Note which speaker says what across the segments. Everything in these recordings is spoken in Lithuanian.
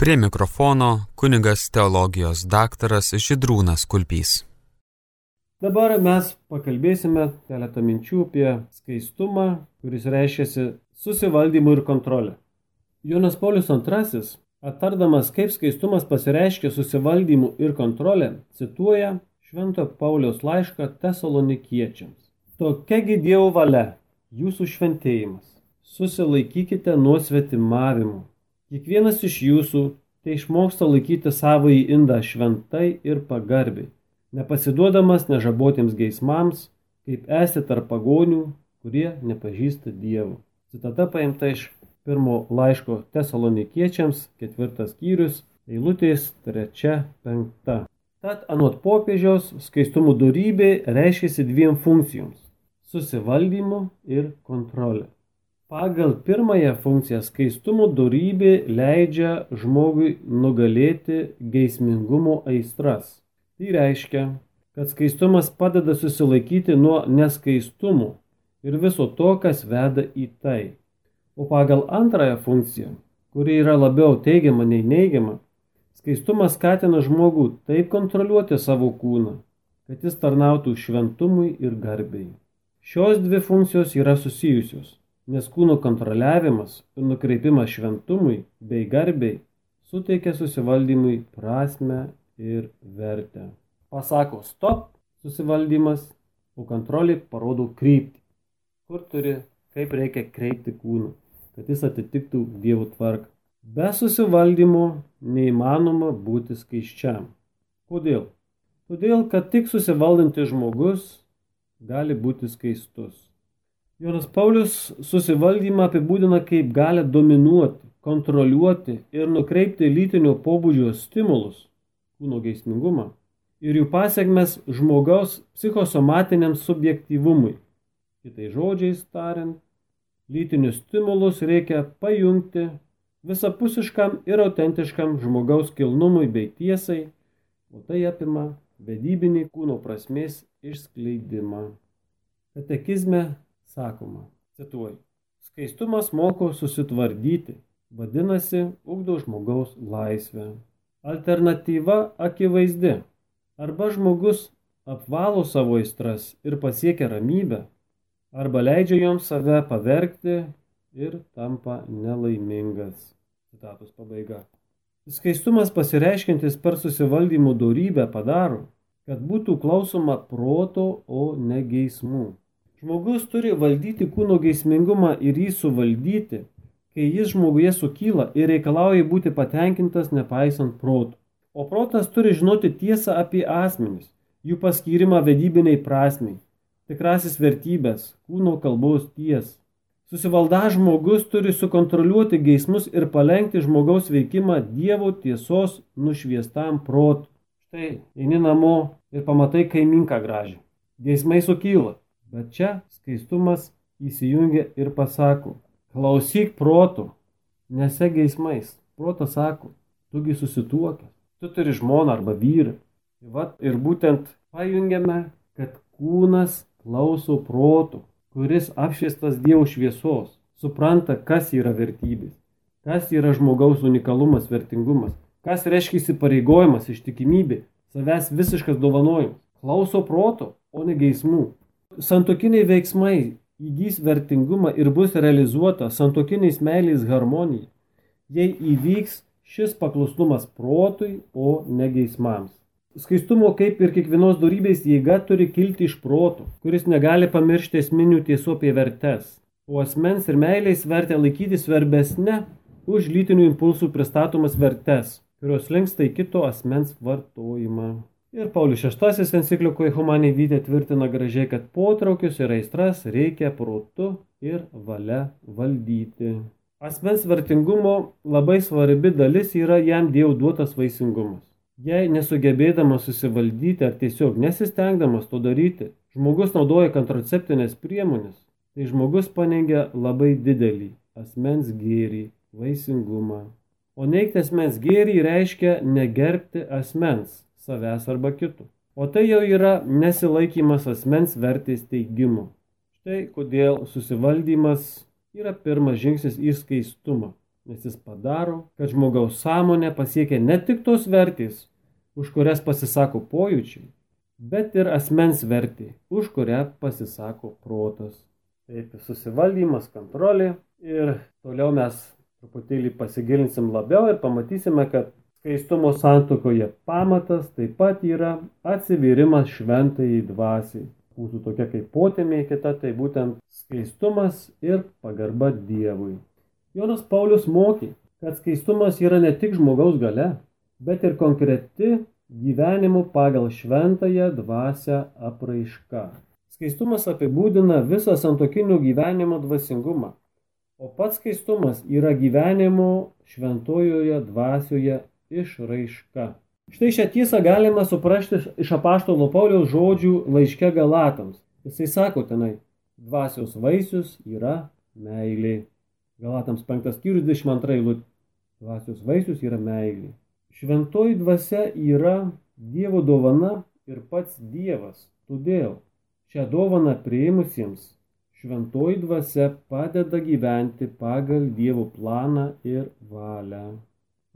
Speaker 1: Prie mikrofono kunigas teologijos daktaras Židrūnas Kulpys.
Speaker 2: Dabar mes pakalbėsime keletą minčių apie skaistumą, kuris reiškiasi susivaldymu ir kontrolę. Jonas Paulius II, atardamas, kaip skaistumas pasireiškia susivaldymu ir kontrolę, cituoja Švento Pauliaus laišką tesalonikiečiams. Tokiagi Dievo valia, jūsų šventėjimas. Susilaikykite nuo svetimavimų Kiekvienas iš jūsų tai išmoksta laikyti savo į indą šventai ir pagarbiai, nepasiduodamas nežabotiems geismams, kaip esi tarp pagonių, kurie nepažįsta Dievo. Citata paimta iš pirmo laiško tesalonikiečiams, ketvirtas skyrius, eilutės trečia, penkta. Tad anot popiežiaus skaistumo darybė reiškiasi dviem funkcijoms - susivaldymu ir kontrolė. Pagal pirmąją funkciją skaistumo dorybė leidžia žmogui nugalėti geismingumo aistras. Tai reiškia, kad skaistumas padeda susilaikyti nuo neskaistumo ir viso to, kas veda į tai. O pagal antrąją funkciją, kuri yra labiau teigiama nei neigiama, skaistumas skatina žmogų taip kontroliuoti savo kūną, kad jis tarnautų šventumui ir garbei. Šios dvi funkcijos yra susijusios nes kūno kontroliavimas ir nukreipimas šventumui bei garbei suteikia susivaldymui prasme ir vertę. Pasako stop susivaldymas, o kontrolė parodo kryptį. Kur turi, kaip reikia kreipti kūną, kad jis atitiktų Dievo tvarką. Be susivaldymo neįmanoma būti skaiščiam. Kodėl? Todėl, kad tik susivaldantis žmogus gali būti skaistus. Jonas Paulius susivaldymą apibūdina kaip galę dominuoti, kontroliuoti ir nukreipti lytinio pobūdžio stimulus, kūno geismingumą ir jų pasiekmes žmogaus psichosomatiniam subjektyvumui. Kitai žodžiais tariant, lytinius stimulus reikia pajungti visapusiškam ir autentiškam žmogaus kilnumui bei tiesai, o tai apima vedybinį kūno prasmės išskleidimą. Katekizme sakoma, cituoju, skaistumas moko susitvardyti, vadinasi, ugdo žmogaus laisvę. Alternatyva akivaizdi. Arba žmogus apvalo savo aistras ir pasiekia ramybę, arba leidžia joms save pavergti ir tampa nelaimingas. Citatos pabaiga. Skaistumas pasireiškintis per susivaldymų darybę padaro, kad būtų klausoma proto, o ne geismų. Žmogus turi valdyti kūno geismingumą ir jį suvaldyti, kai jis žmoguje sukyla ir reikalauja būti patenkintas nepaisant protų. O protas turi žinoti tiesą apie asmenis, jų paskyrimą vedybiniai prasmiai, tikrasis vertybės, kūno kalbos ties. Susivalda žmogus turi sukontroliuoti geismus ir palengti žmogaus veikimą Dievo tiesos nušviestam protu. Štai, eini namo ir pamatai kaiminką gražią. Geismai sukyla. Bet čia skaistumas įsijungia ir pasako, klausyk protų, nese geismais. Protas sako, tugi susituokęs, tu turi žmoną arba vyrą. Vat ir būtent pajungiame, kad kūnas klauso protų, kuris apšviestas Dievo šviesos, supranta, kas yra vertybės, kas yra žmogaus unikalumas, vertingumas, kas reiškia įsipareigojimas, ištikimybė, savęs visiškas dovanojimas. Klauso proto, o ne geismų santokiniai veiksmai įgys vertingumą ir bus realizuota santokiniais meilės harmonija, jei įvyks šis paklusnumas protui, o ne geismams. Skaistumo kaip ir kiekvienos darybės jėga turi kilti iš proto, kuris negali pamiršti esminių tiesų apie vertes, o asmens ir meilės vertę laikyti svarbesnė už lytinių impulsų pristatomas vertes, kurios linksta į kito asmens vartojimą. Ir Paulius VI enciklikoje Humaniai Vydė tvirtina gražiai, kad potraukius ir aistras reikia protu ir valia valdyti. Asmens vertingumo labai svarbi dalis yra jam Dievo duotas vaisingumas. Jei nesugebėdamas susivaldyti ar tiesiog nesistengdamas to daryti, žmogus naudoja kontraceptinės priemonės, tai žmogus paneigia labai didelį asmens gėrį, vaisingumą. O neigti asmens gėrį reiškia negerbti asmens savęs arba kitų. O tai jau yra nesilaikymas asmens vertės teigimų. Štai kodėl susivaldymas yra pirmas žingsnis į skaistumą. nes jis padaro, kad žmogaus sąmonė pasiekia ne tik tos vertės, už kurias pasisako pojūčiai, bet ir asmens vertė, už kurią pasisako protas. Taip, susivaldymas, kontrolė ir toliau mes truputėlį pasigilinsim labiau ir pamatysime, kad skaistumo santokoje pamatas taip pat yra atsivyrimas šventai dvasiai. Būtų tokia kaip potėmė kita, tai būtent skaistumas ir pagarba Dievui. Jonas Paulius mokė, kad skaistumas yra ne tik žmogaus gale, bet ir konkreti gyvenimu pagal šventąją dvasę apraiška. Skaistumas apibūdina visą santokinio gyvenimo dvasingumą, o pats skaistumas yra gyvenimo šventojoje dvasioje išraiška. Štai šią tiesą galima suprasti iš apaštalo Pauliaus žodžių laiške Galatams. Jisai sako tenai, dvasios vaisius yra meilė. Galatams 5 skyrius 22 eilutė. Dvasios vaisius yra meilė. Šventoji dvasia yra Dievo dovana ir pats Dievas. Todėl šią dovaną prieimusiems šventoji dvasia padeda gyventi pagal Dievo planą ir valią.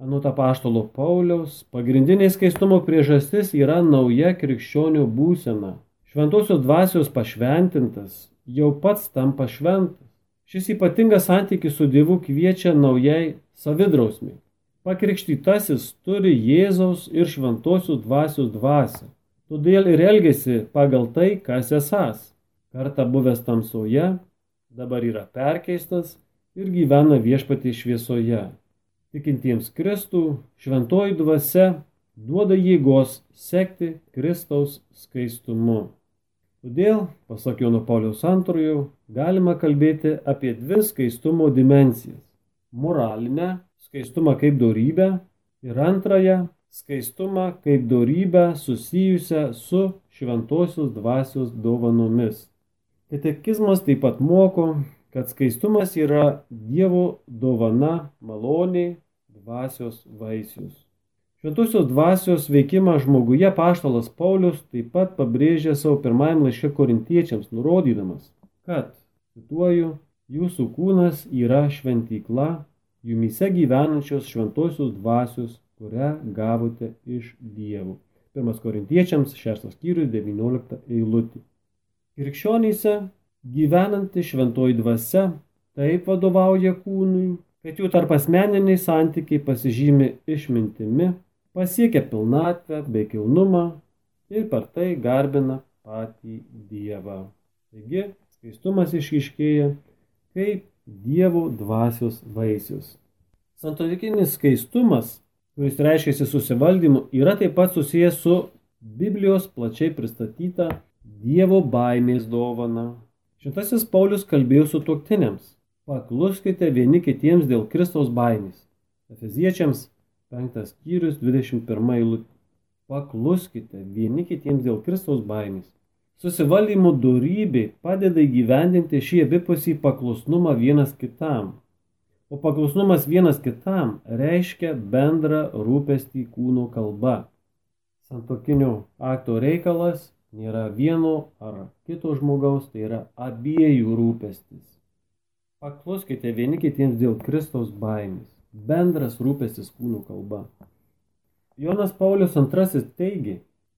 Speaker 2: Anot apaštalo Pauliaus, pagrindinė skaistumo priežastis yra nauja krikščionių būsena. Šventosios dvasios pašventintas jau pats tampa šventas. Šis ypatingas santykis su Dievu kviečia naujai savidrausmiai. Pakrikštytasis turi Jėzaus ir šventosios dvasios dvasę. Todėl ir elgesi pagal tai, kas esas. Kartą buvęs tamsoje, dabar yra perkeistas ir gyvena viešpatį šviesoje. Tikintiems Kristų šventoji dvasia duoda jėgos sekti Kristaus skaistumu. Todėl, pasak Jono Pauliaus antrojo, galima kalbėti apie dvi skaistumo dimensijas - moralinę skaistumą kaip darybę ir antrąją skaistumą kaip darybę susijusią su šventosios dvasios dovanomis. Katekizmas taip pat moko, kad skaistumas yra Dievo dovana maloniai dvasios vaisius. Šventosios dvasios veikimą žmoguje paštalas Paulius taip pat pabrėžė savo pirmajam laiške korintiečiams, nurodydamas, kad, cituoju, jūsų kūnas yra šventykla, jumise gyvenančios šventosios dvasios, kurią gavote iš dievų. Pirmas korintiečiams, šeštas skyrius, 19 eilutė. Krikščionyse gyvenanti šventoji dvasia taip vadovauja kūnui, kad jų tarp asmeniniai santykiai pasižymi išmintimi, pasiekia pilnatvę bei kilnumą ir per tai garbina patį Dievą. Taigi, skaistumas išryškėja kaip Dievo dvasios vaisius. Santokinis skaistumas, kuris reiškia susivaldymu, yra taip pat susijęs su Biblijos plačiai pristatyta Dievo baimės dovana. Šitasis Paulius kalbėjo su tuoktiniams. Pakluskite vieni kitiems dėl Kristaus baimės. Efeziečiams Penktas skyrius 21 eilutė. Pakluskite vieni kitiems dėl Kristaus baimės. Susivaldymo darybė padeda įgyvendinti šį abipusį paklusnumą vienas kitam. O paklusnumas vienas kitam reiškia bendrą rūpestį kūno kalba. Santokinio akto reikalas nėra vieno ar kito žmogaus, tai yra abiejų rūpestis. Pakluskite vieni kitiems dėl Kristaus baimės bendras rūpestis kūnų kalba. Jonas Paulius II teigia,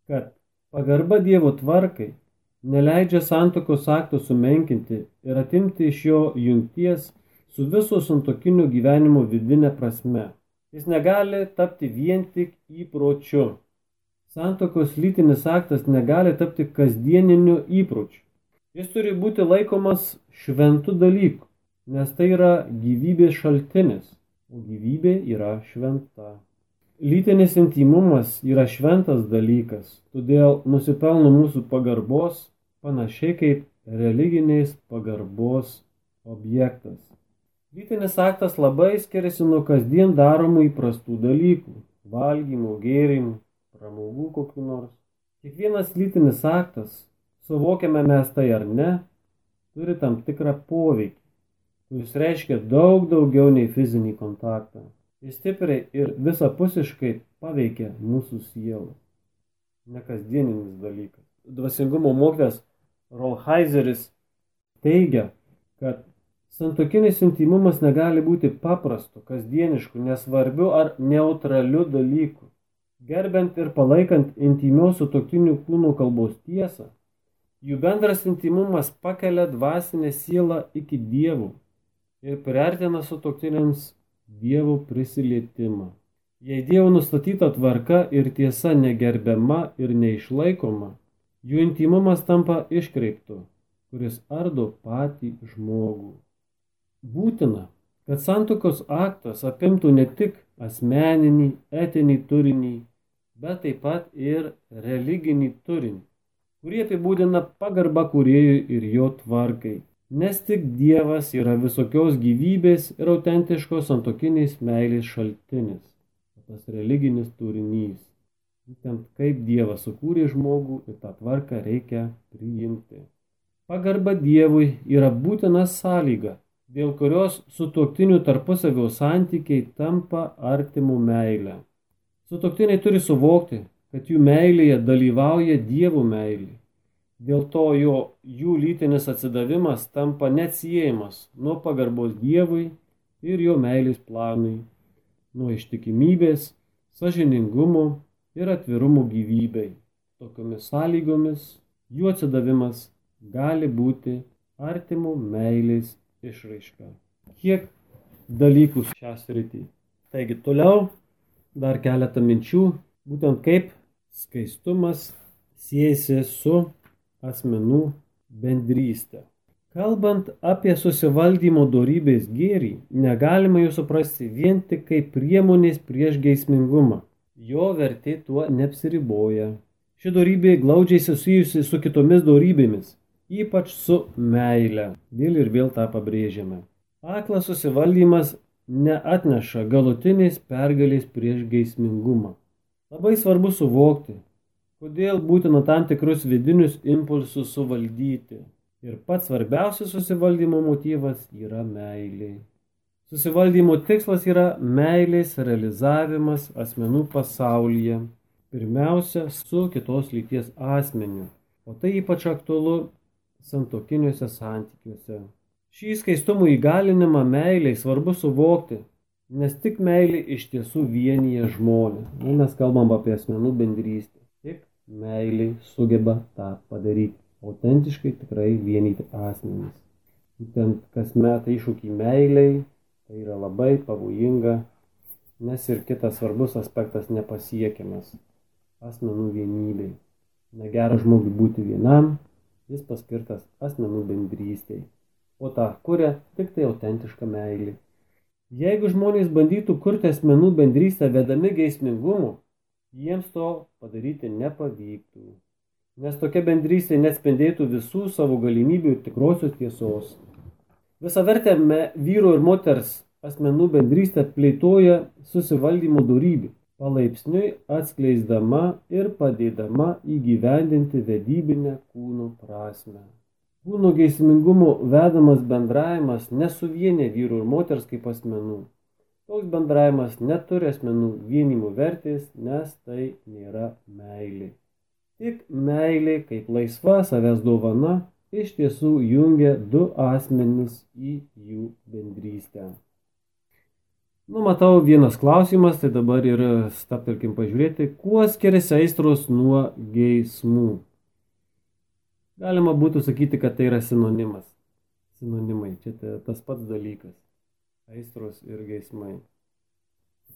Speaker 2: kad pagarba Dievo tvarkai neleidžia santokos akto sumenkinti ir atimti iš jo jungties su viso santokinio gyvenimo vidinė prasme. Jis negali tapti vien tik įpročiu. Santokos lytinis aktas negali tapti kasdieniniu įpročiu. Jis turi būti laikomas šventų dalykų, nes tai yra gyvybės šaltinis o gyvybė yra šventa. Lytinis intimumas yra šventas dalykas, todėl nusipelno mūsų pagarbos panašiai kaip religinės pagarbos objektas. Lytinis aktas labai skiriasi nuo kasdien daromų įprastų dalykų - valgymo, gėrimų, pramogų kokiu nors. Kiekvienas lytinis aktas, suvokiame mes tai ar ne, turi tam tikrą poveikį kuris reiškia daug daugiau nei fizinį kontaktą. Jis stipriai ir visapusiškai paveikia mūsų sielą. Nekasdieninis dalykas. Dvasingumo mokytas Rolheiseris teigia, kad Santokinis intimumas negali būti paprastu, kasdienišku, nesvarbiu ar neutraliu dalyku. Gerbent ir palaikant intimios sutoktinių kūno kalbos tiesą, jų bendras intimumas pakelia dvasinę sielą iki dievų ir priartina sutoktiniams dievo prisilietimą. Jei dievo nustatyta tvarka ir tiesa negerbiama ir neišlaikoma, jų intimumas tampa iškreiptu, kuris ardo patį žmogų. Būtina, kad santokos aktas apimtų ne tik asmeninį, etinį turinį, bet taip pat ir religinį turinį, kurį apibūdina pagarba kuriejui ir jo tvarkai. Nes tik Dievas yra visokios gyvybės ir autentiškos santokinės meilės šaltinis, tas religinis turinys. Būtent kaip Dievas sukūrė žmogų ir tą tvarką reikia priimti. Pagarba Dievui yra būtina sąlyga, dėl kurios sutuoktinių tarpusavio santykiai tampa artimų meilę. Sutuoktiniai turi suvokti, kad jų meilėje dalyvauja dievų meilė. Dėl to jo, jų lytinis atsidavimas tampa neatsiejamas nuo pagarbos dievui ir jo meilės planui, nuo ištikimybės, sažiningumo ir atvirumo gyvybei. Tokiomis sąlygomis jų atsidavimas gali būti artimų meilės išraiška. Kiek dalykų šią sritį. Taigi toliau dar keletą minčių, būtent kaip skaistumas siejasi su asmenų bendrystė. Kalbant apie susivaldymo darybės gėrį, negalima jų suprasti vien tik kaip priemonės prieš geismingumą. Jo vertė tuo neapsiriboja. Ši darybė glaudžiai susijusi su kitomis darybėmis ypač su meile. Vėl ir vėl tą pabrėžiame. Aklas susivaldymas neatneša galutinės pergalės prieš geismingumą. Labai svarbu suvokti, kodėl būtina tam tikrus vidinius impulsus suvaldyti. Ir pats svarbiausias susivaldymo motyvas yra meilė. Susivaldymo tikslas yra meilės realizavimas asmenų pasaulyje, pirmiausia su kitos lyties asmeniu. O tai ypač aktualu santokiniuose santykiuose. Šį skaistumų įgalinimą meiliai svarbu suvokti, nes tik meilė iš tiesų vienyje žmonės. Nu, mes kalbam apie asmenų bendrystę. Meiliai sugeba tą padaryti. Autentiškai tikrai vienyti asmenys. Būtent kas meta iššūkį meiliai, tai yra labai pavojinga, nes ir kitas svarbus aspektas nepasiekiamas - asmenų vienybei. Negera žmogui būti vienam, jis paskirtas asmenų bendrystei, o tą kuria tik tai autentiška meilė. Jeigu žmonės bandytų kurti asmenų bendrystę vedami geismingumu, jiems to padaryti nepavyktų, nes tokia bendrystė nespendėtų visų savo galimybių ir tikrosios tiesos. Visą vertę vyro ir moters asmenų bendrystę plėtoja susivaldymo darybė palaipsniui atskleisdama ir padėdama įgyvendinti vedybinę kūno prasme. Kūno geismingumo vedamas bendravimas nesuvienė vyrų ir moters kaip asmenų. Toks bendravimas neturi asmenų vienimų vertės, nes tai nėra meilė. Tik meilė kaip laisva savęs dovana iš tiesų jungia du asmenis į jų bendrystę. Nu, matau, vienas klausimas, tai dabar ir staptelkim pažiūrėti, kuo skiriasi aistros nuo geismų. Galima būtų sakyti, kad tai yra sinonimas. Sinonimai, čia tas pats dalykas. Aistros ir geismai.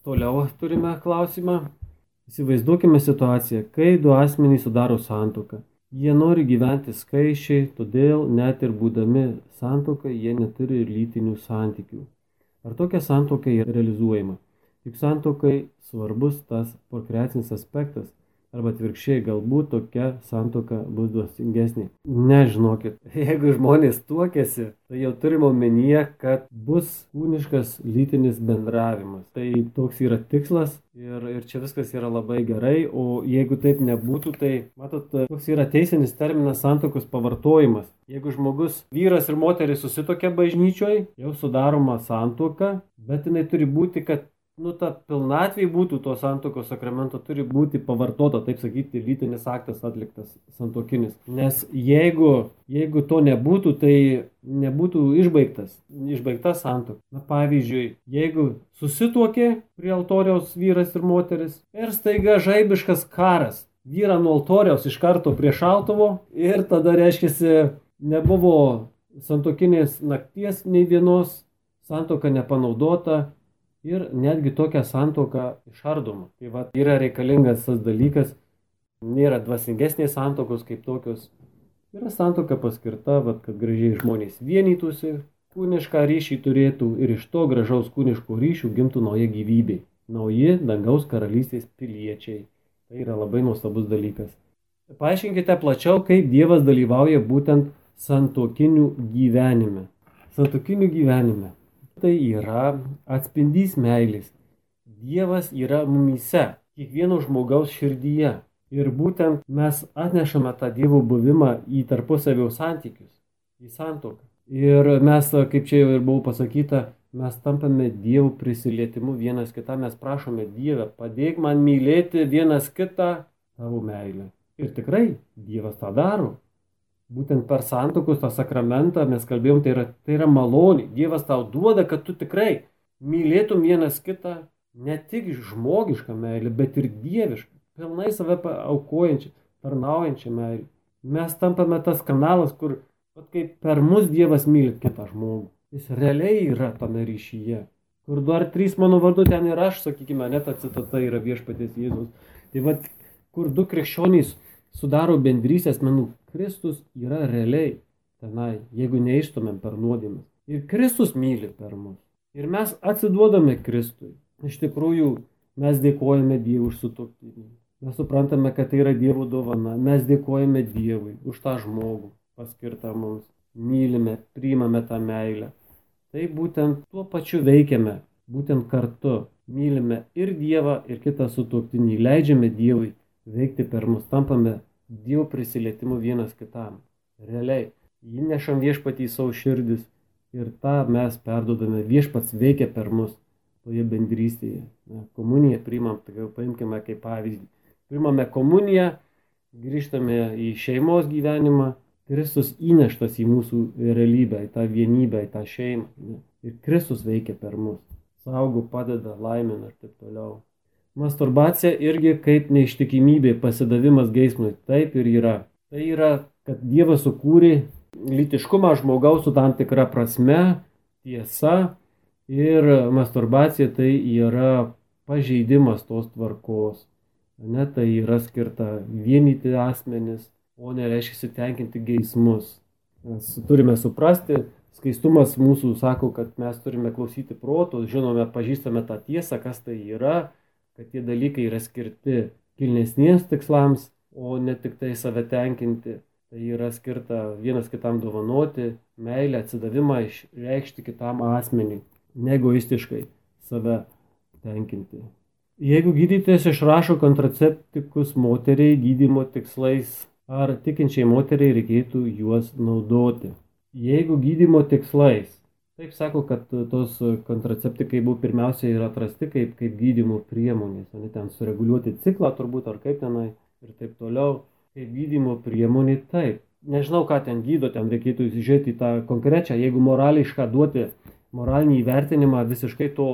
Speaker 2: Toliau turime klausimą. Įsivaizduokime situaciją, kai du asmenys sudaro santoką. Jie nori gyventi skaičiai, todėl net ir būdami santoką jie neturi lytinių santykių. Ar tokia santoka yra realizuojama? Juk santokai svarbus tas prokreacinis aspektas, arba atvirkščiai galbūt tokia santoka bus dvasingesnė. Nežinokit, jeigu žmonės tuokėsi, tai jau turime omenyje, kad bus kūniškas lytinis bendravimas. Tai toks yra tikslas ir, ir čia viskas yra labai gerai, o jeigu taip nebūtų, tai matot, toks yra teisinis terminas santokos pavartojimas. Jeigu žmogus, vyras ir moteris susitokia bažnyčioje, jau sudaroma santoka, bet jinai turi būti, kad nu, ta pilnatvė būtų to santokos sakramento, turi būti pavartota, taip sakyti, lytinis aktas atliktas santokinis. Nes jeigu, jeigu to nebūtų, tai nebūtų išbaigtas, išbaigta santoka. Na pavyzdžiui, jeigu susituokė prie altoriaus vyras ir moteris ir staiga žaibiškas karas, vyrą nuo altoriaus iš karto prie šautuvo ir tada reiškia, nebuvo santokinės nakties nei vienos, santoka nepanaudota, ir netgi tokia santoka išardoma. Tai va, yra reikalingas tas dalykas, nėra dvasingesnės santokos kaip tokios. Yra santoka paskirta, va, kad gražiai žmonės vienytųsi, kūnišką ryšį turėtų ir iš to gražaus kūniško ryšių gimtų nauja gyvybė. Nauji dangaus karalystės piliečiai. Tai yra labai nuostabus dalykas. Paaiškinkite plačiau, kaip Dievas dalyvauja būtent santokinių gyvenime. Santokinių gyvenime. Tai yra atspindys meilės. Dievas yra mumyse, kiekvieno žmogaus širdyje. Ir būtent mes atnešame tą Dievo buvimą į tarpusavio santykius, į santoką. Ir mes, kaip čia jau ir buvo pasakyta, mes tampame Dievo prisilietimu vienas kitą, mes prašome Dievę, padėk man mylėti vienas kitą tavo meilę. Ir tikrai Dievas tą daro būtent per santokus tą sakramentą mes kalbėjom, tai yra, tai yra malonė. Dievas tau duoda, kad tu tikrai mylėtum vienas kitą ne tik žmogišką meilę, bet ir dievišką, pilnai save aukojančią, tarnaujančią meilę. Mes tampame tas kanalas, kur kaip per mus Dievas myli kitą žmogų. Jis realiai yra tame ryšyje. Kur du ar trys mano vardu ten ir aš, sakykime, net ta citata yra viešpatės Jėzus. Tai vad, kur du krikščionys sudaro bendrystę asmenų. Kristus yra realiai tenai, jeigu neištumėm per nuodėmę. Ir Kristus myli per mus. Ir mes atsiduodame Kristui. Iš tikrųjų, mes dėkojame Dievui už sutoktinį. Mes suprantame, kad tai yra Dievo dovana. Mes dėkojame Dievui už tą žmogų paskirtą mums. Mylime, priimame tą meilę. Tai būtent tuo pačiu veikiame, būtent kartu. Mylime ir Dievą, ir kitą sutoktinį. Leidžiame Dievui veikti per mus, tampame Dievo prisilietimu vienas kitam. Realiai, įnešam viešpatį į savo širdis ir tą mes perdodame, viešpats veikia per mus toje bendrystėje. Na, komuniją priimam, tai jau paimkime kaip pavyzdį. Primame komuniją, grįžtame į šeimos gyvenimą, Kristus įneštas į mūsų realybę, į tą vienybę, į tą šeimą. Ne? Ir Kristus veikia per mus. Saugo, padeda, laimina ir taip toliau. Masturbacija irgi kaip neištikimybė, pasidavimas geismui. Taip ir yra. Tai yra, kad Dievas sukūrė lytiškumą žmogaus su tam tikra prasme, tiesa ir masturbacija tai yra pažeidimas tos tvarkos. Ne, tai yra skirta vienyti asmenis, o nereiškia tenkinti geismus. Mes turime suprasti, skaistumas mūsų sako, kad mes turime klausyti protų, žinome, pažįstame tą tiesą, kas tai yra kad tie dalykai yra skirti kilnesniems tikslams, o ne tik tai save tenkinti. Tai yra skirta vienas kitam dovanoti, meilę, atsidavimą išreikšti kitam asmeniui, negoistiškai save tenkinti. Jeigu gydytojas išrašo kontraceptikus moteriai gydymo tikslais, ar tikinčiai moteriai reikėtų juos naudoti? Jeigu gydymo tikslais Taip sako, kad tos kontraceptikai buvo pirmiausiai ir atrasti kaip, kaip gydimo priemonės, o ne ten sureguliuoti ciklą turbūt ar kaip tenai ir taip toliau. Kaip gydimo priemonė taip. Nežinau, ką ten gydo, ten reikėtų įsižiūrėti tą konkrečią, jeigu morališką duoti moralinį įvertinimą visiškai to,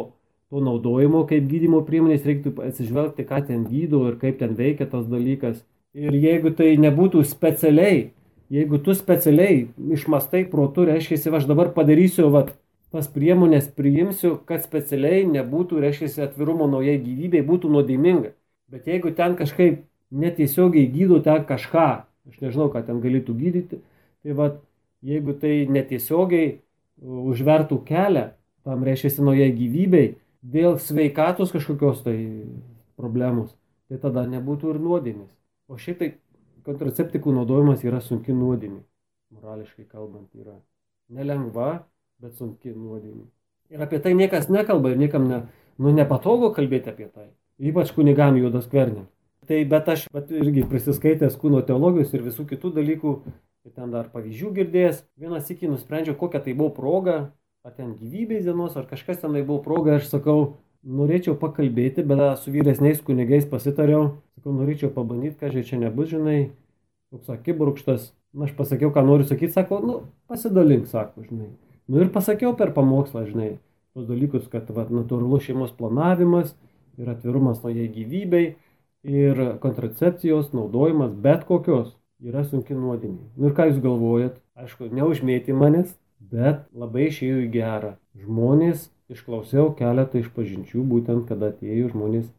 Speaker 2: to naudojimo kaip gydimo priemonės, reiktų atsižvelgti, ką ten gydo ir kaip ten veikia tas dalykas. Ir jeigu tai nebūtų specialiai Jeigu tu specialiai išmastai protu, reiškia, aš dabar padarysiu, vat, tas priemonės priimsiu, kad specialiai nebūtų, reiškia, atvirumo naujai gyvybei, būtų nuodėminga. Bet jeigu ten kažkaip netiesiogiai gydo ten kažką, aš nežinau, ką ten galėtų gydyti, tai vat, jeigu tai netiesiogiai užvertų kelią, tam reiškia naujai gyvybei, dėl sveikatos kažkokios tai problemos, tai tada nebūtų ir nuodėmis. O šiaip tai kontraceptikų naudojimas yra sunki nuodėmė. Morališkai kalbant, yra nelengva, bet sunki nuodėmė. Ir apie tai niekas nekalba ir niekam ne, nu, nepatogu kalbėti apie tai. Ypač kunigam juodas kvernėm. Tai bet aš bet irgi prisiskaitęs kūno teologijos ir visų kitų dalykų, ten dar pavyzdžių girdėjęs, vienas iki nusprendžiau, kokia tai buvo proga, ar ten gyvybės dienos, ar kažkas tenai buvo proga, aš sakau, norėčiau pakalbėti, bet su vyresniais kunigais pasitariau, sakau, norėčiau pabandyti, ką čia nebus, žinai, toks akibrukštas. Na, aš pasakiau, ką noriu sakyti, sako, nu, pasidalink, sako, žinai. Nu ir pasakiau per pamokslą, žinai, tos dalykus, kad va, natūralus šeimos planavimas ir atvirumas naujai gyvybei ir kontracepcijos naudojimas bet kokios yra sunki nuodėmė. Nu ir ką jūs galvojat? Aišku, neužmėti manęs, bet labai išėjo į gerą. Žmonės, išklausiau keletą išpažinčių, būtent kada atėjo žmonės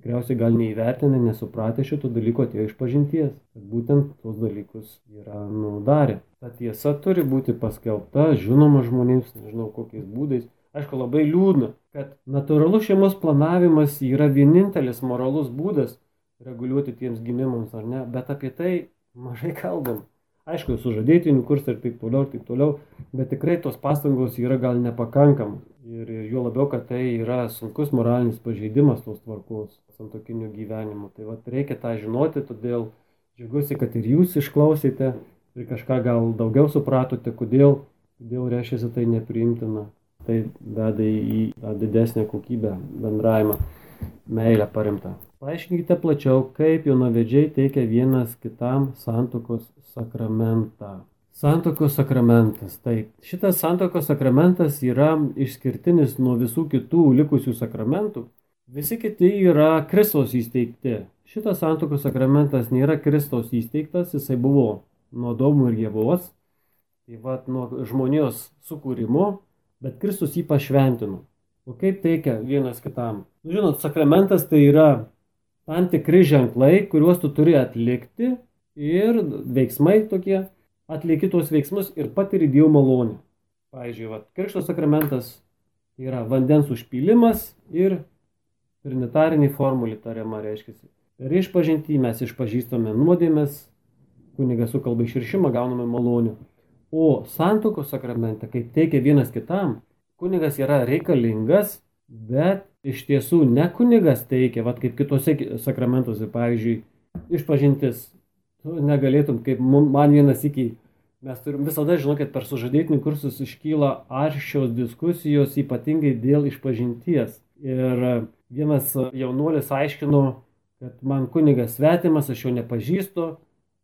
Speaker 2: tikriausiai gal neįvertinę, nesupratę šito dalyko atėjo iš pažinties, kad būtent tos dalykus yra nudarę. Ta tiesa turi būti paskelbta, žinoma žmonėms, nežinau kokiais būdais. Aišku, labai liūdna, kad natūralus šeimos planavimas yra vienintelis moralus būdas reguliuoti tiems gimimams ar ne, bet apie tai mažai kalbam. Aišku, sužadėtinių kursai ir taip toliau, ir taip toliau, bet tikrai tos pastangos yra gal nepakankamos. Ir, ir jo labiau, kad tai yra sunkus moralinis pažeidimas tos tvarkos santokinių gyvenimų. Tai va, reikia tą žinoti, todėl džiaugiuosi, kad ir jūs išklausėte ir kažką gal daugiau supratote, kodėl, kodėl reiškia tai nepriimtina. Tai veda į didesnę kokybę bendravimą, meilę parimtą. Paaiškinkite plačiau, kaip jaunavedžiai teikia vienas kitam santokos sakramentą. Santokos sakramentas. Taip, šitas santokos sakramentas yra išskirtinis nuo visų kitų likusių sakramentų. Visi kiti yra Kristaus įsteigti. Šitas santokos sakramentas nėra Kristaus įsteigtas, jisai buvo nuo Domų ir Jėvos, tai vad nuo žmonijos sukūrimo, bet Kristus jį pašventino. O kaip teikia vienas kitam? Nu, žinot, sakramentas tai yra tam tikri ženklai, kuriuos tu turi atlikti ir veiksmai tokie, atlieki tuos veiksmus ir patiri Dievo malonę. Pavyzdžiui, va, Krikšto sakramentas yra vandens užpylimas ir trinitarinį formulį tariama reiškia. Per išpažinti mes išpažįstame nuodėmės, kunigas sukalba iširšimą, gauname malonių. O santokos sakramente, kaip teikia vienas kitam, kunigas yra reikalingas, bet iš tiesų ne kunigas teikia, vad kaip kitose sakramentuose, pavyzdžiui, išpažintis, tu negalėtum, kaip man vienas iki, mes turim visada žinokit, per sužadėtinių kursus iškyla aršios diskusijos, ypatingai dėl išpažinties. Ir vienas jaunuolis aiškino, kad man kunigas svetimas, aš jo nepažįstu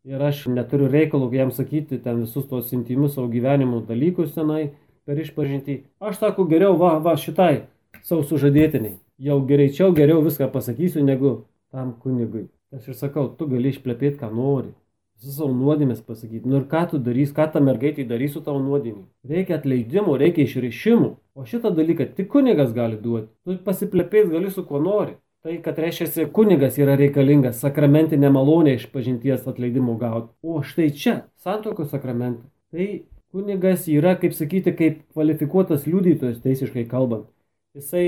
Speaker 2: ir aš neturiu reikalų jam sakyti ten visus tos intimus savo gyvenimo dalykus tenai per išpažinti. Aš sako, geriau va, va šitai savo sužadėtiniai. Jau greičiau geriau viską pasakysiu negu tam kunigui. Aš ir sakau, tu gali išplepėti, ką nori. Visus savo nuodėmės pasakyti. Nu ir ką tu darys, ką ta mergaitė darys su tavo nuodėmė. Reikia atleidimo, reikia išrišimų. O šitą dalyką tik kunigas gali duoti. Tu pasiplepėti gali su kuo nori. Tai, kad reiškia, kunigas yra reikalingas sakramentinė malonė iš pažinties atleidimo gauti. O štai čia, santokos sakramentai. Tai kunigas yra, kaip sakyti, kaip kvalifikuotas liudytojas teisiškai kalbant jisai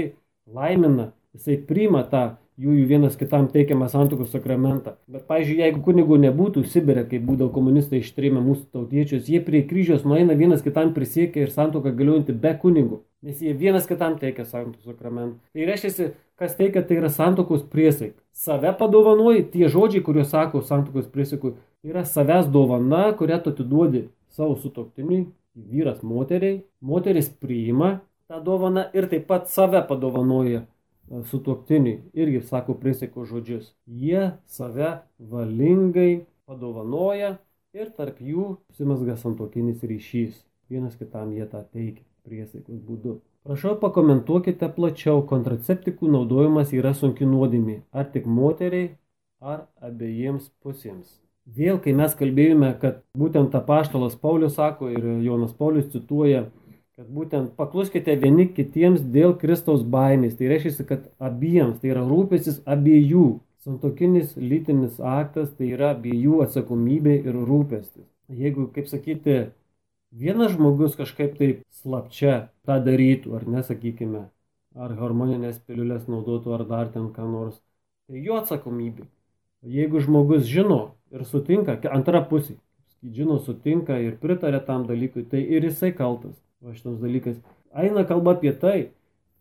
Speaker 2: laimina, jisai priima tą jų vienas kitam teikiamą santokos sakramentą. Bet, pavyzdžiui, jeigu kunigų nebūtų Sibirė, kaip būdavo komunistai ištrėmė mūsų tautiečius, jie prie kryžiaus nueina vienas kitam prisiekia ir santoka galiuojanti be kunigų. Nes jie vienas kitam teikia santokos sakramentą. Tai reiškia, kas teikia, tai yra santokos priesaika. Save padovanoji, tie žodžiai, kuriuos sako santokos priesaikui, yra savęs dovana, kurią tu atiduodi savo sutoktiniui, vyras moteriai. Moteris priima tą dovaną ir taip pat save padovanoja e, su tuoktiniui. Irgi sako priesaiko žodžius. Jie save valingai padovanoja ir tarp jų užsimesga santokinis ryšys. Vienas kitam jie tą teikia priesaikos būdu. Prašau pakomentuokite plačiau, kontraceptikų naudojimas yra sunki nuodėmė, ar tik moteriai, ar abiejiems pusėms. Vėl, kai mes kalbėjome, kad būtent apaštalas Paulius sako ir Jonas Paulius cituoja kad būtent pakluskite vieni kitiems dėl Kristaus baimės. Tai reiškia, kad abiems, tai yra rūpestis abiejų. Santokinis lytinis aktas tai yra abiejų atsakomybė ir rūpestis. Jeigu, kaip sakyti, vienas žmogus kažkaip taip slapčia tą darytų, ar nesakykime, ar hormoninės piliulės naudotų, ar dar ten ką nors, tai jo atsakomybė. Jeigu žmogus žino ir sutinka, antra pusė, žino, sutinka ir pritarė tam dalykui, tai ir jisai kaltas va šitos dalykas. Eina kalba apie tai,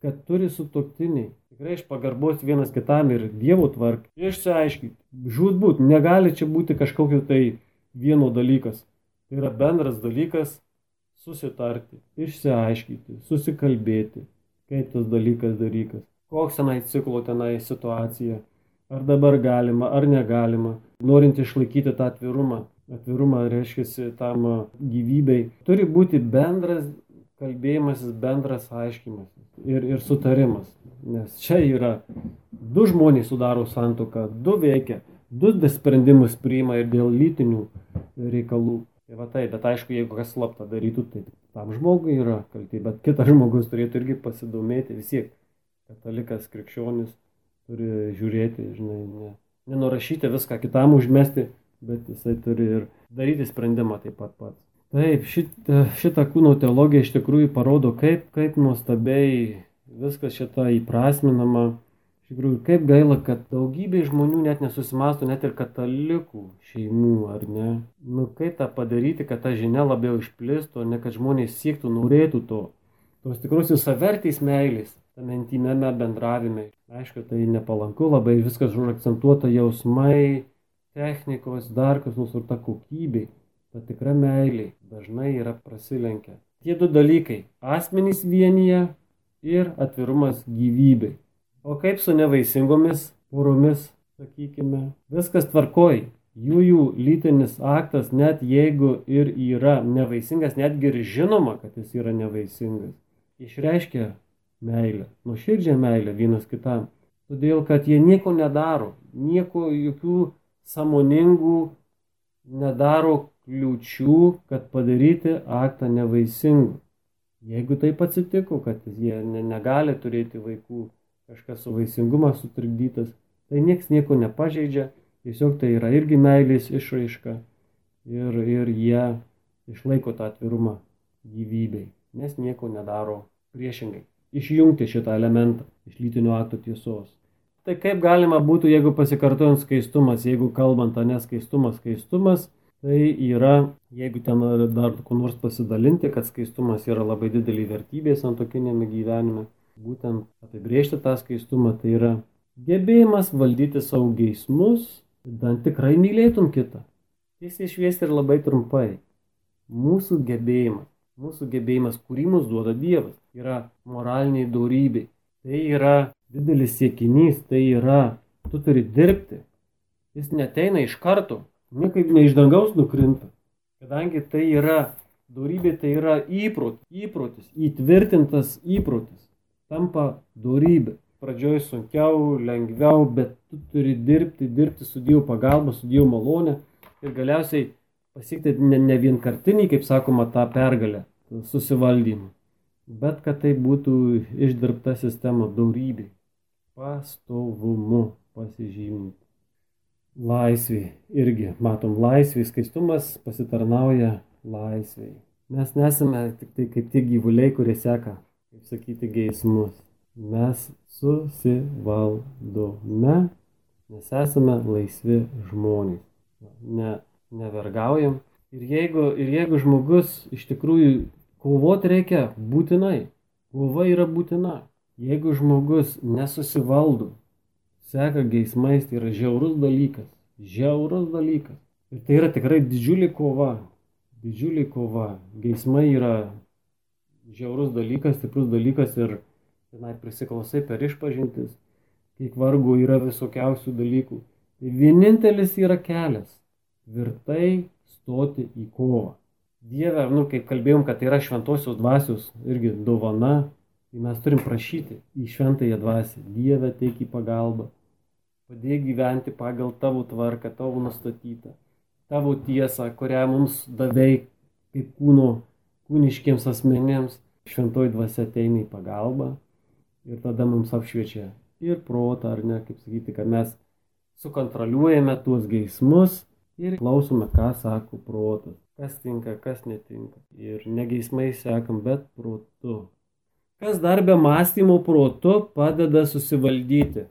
Speaker 2: kad turi sutoktiniai. Tikrai iš pagarbos vienas kitam ir Dievo tvark. Išsiaiškite. Žudbūt negali čia būti kažkokio tai vieno dalykas. Tai yra bendras dalykas susitarti, išsiaiškyti, susikalbėti, kaip tas dalykas dalykas. koks tenai ciklo tenai situacija, ar dabar galima, ar negalima, norint išlaikyti tą atvirumą. Atvirumą reiškia tam gyvybei. Turi būti bendras kalbėjimasis, bendras aiškimasis ir, ir sutarimas. Nes čia yra du žmonės sudaro santoką, du veikia, du sprendimus priima ir dėl lytinių reikalų. Tai va tai, bet aišku, jeigu kas slapta darytų, tai tam žmogui yra kaltė, bet kitas žmogus turėtų irgi pasidomėti vis tiek. Katalikas, krikščionis turi žiūrėti, žinai, ne, nenurašyti viską kitam užmesti, bet jisai turi ir daryti sprendimą taip pat pats. Taip, šitą, šitą kūno teologiją iš tikrųjų parodo, kaip, kaip nuostabiai viskas šitą įprasminama Iš tikrųjų, kaip gaila, kad daugybė žmonių net nesusimastų, net ir katalikų šeimų, ar ne? Nu, kaip tą padaryti, kad ta žinia labiau išplistų, ne kad žmonės siektų, norėtų to. Tos tikrusios savertys meilės, tame intimėme bendravime. Aišku, tai nepalanku, labai viskas užakcentuota jausmai, technikos, dar kas nors ir ta kokybė. Ta tikra meilė dažnai yra prasilenkia. Tie du dalykai - asmenys vienyje ir atvirumas gyvybei. O kaip su nevaisingomis poromis, sakykime, viskas tvarkoj. Jų jų lytinis aktas, net jeigu ir yra nevaisingas, netgi ir žinoma, kad jis yra nevaisingas, išreiškia meilę, nuoširdžią meilę vienas kitam. Todėl, kad jie nieko nedaro, nieko, jokių samoningų nedaro kliučių, kad padaryti aktą nevaisingu. Jeigu taip atsitiko, kad jie ne, negali turėti vaikų, kažkas su vaisingumas sutrikdytas, tai nieks nieko nepažeidžia, tiesiog tai yra irgi meilės išraiška ir, ir jie išlaiko tą atvirumą gyvybei, nes nieko nedaro priešingai. Išjungti šitą elementą iš lytinio akto tiesos. Tai kaip galima būtų, jeigu pasikartojant skaistumas, jeigu kalbant, o neskaistumas, skaistumas, tai yra, jeigu ten dar kuo nors pasidalinti, kad skaistumas yra labai didelį vertybė santokinėme gyvenime, būtent apibriežti tą skaistumą, tai yra gebėjimas valdyti savo geismus, bent tikrai mylėtum kitą. Tiesiai šviesti ir labai trumpai. Mūsų gebėjimas, mūsų gebėjimas, kurį mums duoda Dievas, yra moraliniai darybė. Tai yra didelis siekinys, tai yra, tu turi dirbti. Jis neteina iš karto, niekaip ne iš dangaus nukrinta. Kadangi tai yra darybė, tai yra įprotis, įprotis, įtvirtintas įprotis tampa dorybė. Pradžioj sunkiau, lengviau, bet tu turi dirbti, dirbti su Dievo pagalba, su Dievo malonė ir galiausiai pasiekti ne, ne vienkartinį, kaip sakoma, tą pergalę, susivaldymą, bet kad tai būtų išdirbta sistema dorybė, pastovumu pasižyminti. Laisvė irgi, matom, laisvė, skaistumas pasitarnauja laisvėjai. Mes nesame tik tai kaip tie gyvuliai, kurie seka kaip sakyti, geismus. Mes susivaldome, nes esame laisvi žmonės. Ne, nevergaujam. Ir jeigu, ir jeigu žmogus iš tikrųjų kovoti reikia būtinai, kova yra būtina. Jeigu žmogus nesusivaldo, seka geismais, tai yra žiaurus dalykas. Žiaurus dalykas. Ir tai yra tikrai didžiulė kova. Didžiulė kova. Geismai yra žiaurus dalykas, stiprus dalykas ir tenai prisiklausai per išpažintis, kiek vargų yra visokiausių dalykų. Tai vienintelis yra kelias - tvirtai stoti į kovą. Dieve, nu, kaip kalbėjom, kad tai yra šventosios dvasios irgi dovana, tai mes turim prašyti į šventąją dvasę. Dieve, teik į pagalbą. Padėk gyventi pagal tavo tvarką, tavo nustatytą, tavo tiesą, kurią mums davei kaip kūno kūniškiems asmenėms, šventoji dvasia ateina į pagalbą ir tada mums apšviečia ir protą, ar ne, kaip sakyti, kad mes sukontroliuojame tuos geismus ir klausome, ką sako protas, kas tinka, kas netinka. Ir negeismai sekam, bet protu. Kas dar be mąstymo protu padeda susivaldyti.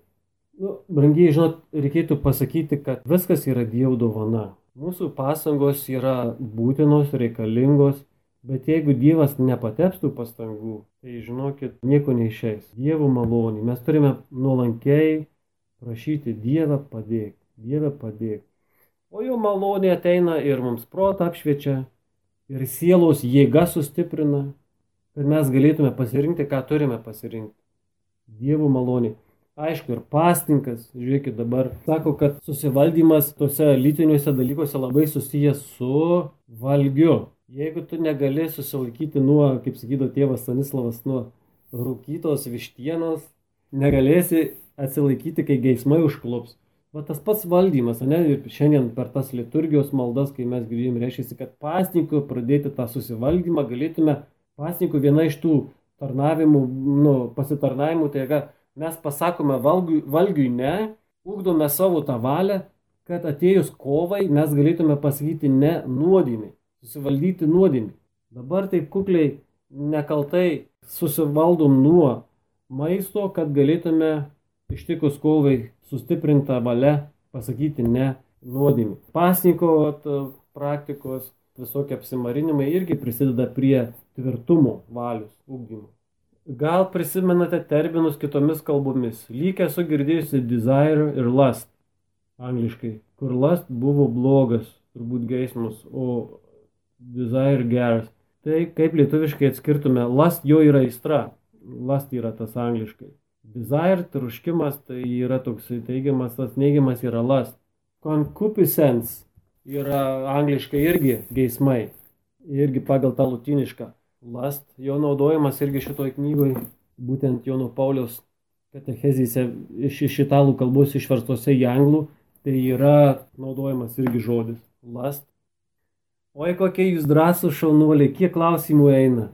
Speaker 2: Nu, brangiai, žinot, reikėtų pasakyti, kad viskas yra Dievo dovana. Mūsų pasangos yra būtinos, reikalingos Bet jeigu Dievas nepateps tų pastangų, tai žinokit, nieko neišeis. Dievo malonį. Mes turime nuolankiai prašyti Dievą padėk, Dievą padėk. O jo malonė ateina ir mums protą apšviečia, ir sielos jėga sustiprina, kad mes galėtume pasirinkti, ką turime pasirinkti. Dievo malonė. Aišku, ir pastinkas, žiūrėkit dabar, sako, kad susivaldymas tose lytiniuose dalykuose labai susijęs su valgiu. Jeigu tu negali susilaikyti nuo, kaip sakydo tėvas Stanislavas, nuo rūkytos vištienos, negalėsi atsilaikyti, kai geismai užklops. Va tas pats valdymas, ne, ir šiandien per tas liturgijos maldas, kai mes grįžim, reiškia, kad pasninkų pradėti tą susivaldymą galėtume, pasninkų viena iš tų tarnavimų, nu, pasitarnavimų, tai yra mes pasakome valgiui, valgiui ne, ugdome savo tą valią, kad atėjus kovai mes galėtume pasakyti ne nuodėmį, susivaldyti nuodėmį. Dabar taip kukliai nekaltai susivaldom nuo maisto, kad galėtume ištikus kovai sustiprintą valią pasakyti ne nuodėmį. Pasniko praktikos visokie apsimarinimai irgi prisideda prie tvirtumo valius ugdymo. Gal prisimenate terminus kitomis kalbomis. Lyg esu girdėjusi desire ir lust angliškai, kur lust buvo blogas, turbūt geismus, o desire geras. Tai kaip lietuviškai atskirtume, lust jo yra aistra, lust yra tas angliškai. Desire, truškimas, tai yra toks teigiamas, tas neigiamas yra lust. Concupiscence yra angliškai irgi geismai, irgi pagal tą lutinišką. Last, jo naudojimas irgi šitoj knygoj, būtent Jono Paulius katechezėse iš, iš italų kalbos išverstose į anglų, tai yra naudojamas irgi žodis last. Oi, kokie jūs drąsų šaunuoliai, kiek klausimų eina.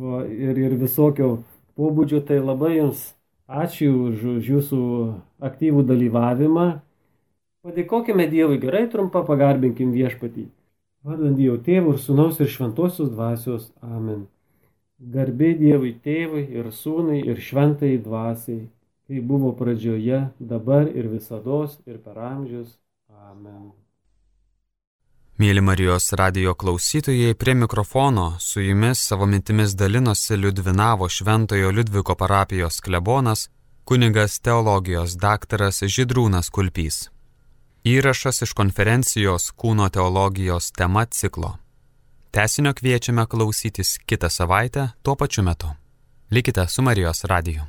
Speaker 2: Va, ir, ir visokio pobūdžio, tai labai jums ačiū už, už jūsų aktyvų dalyvavimą. Padėkokime Dievui gerai, trumpą pagarbinkim viešpatį. Vardant Dievo tėvų ir sunaus ir šventosios dvasios. Amen. Garbė Dievui tėvui ir sūnai ir šventai dvasiai, kai buvo pradžioje, dabar ir visada ir per amžius. Amen.
Speaker 1: Mėly Marijos radio klausytojai, prie mikrofono su jumis savo mintimis dalinosi Liudvinavo Šventojo Liudviko parapijos klebonas, kuningas teologijos daktaras Židrūnas Kulpys. Įrašas iš konferencijos Kūno teologijos tema ciklo. Tesinio kviečiame klausytis kitą savaitę tuo pačiu metu. Likite su Marijos radiju.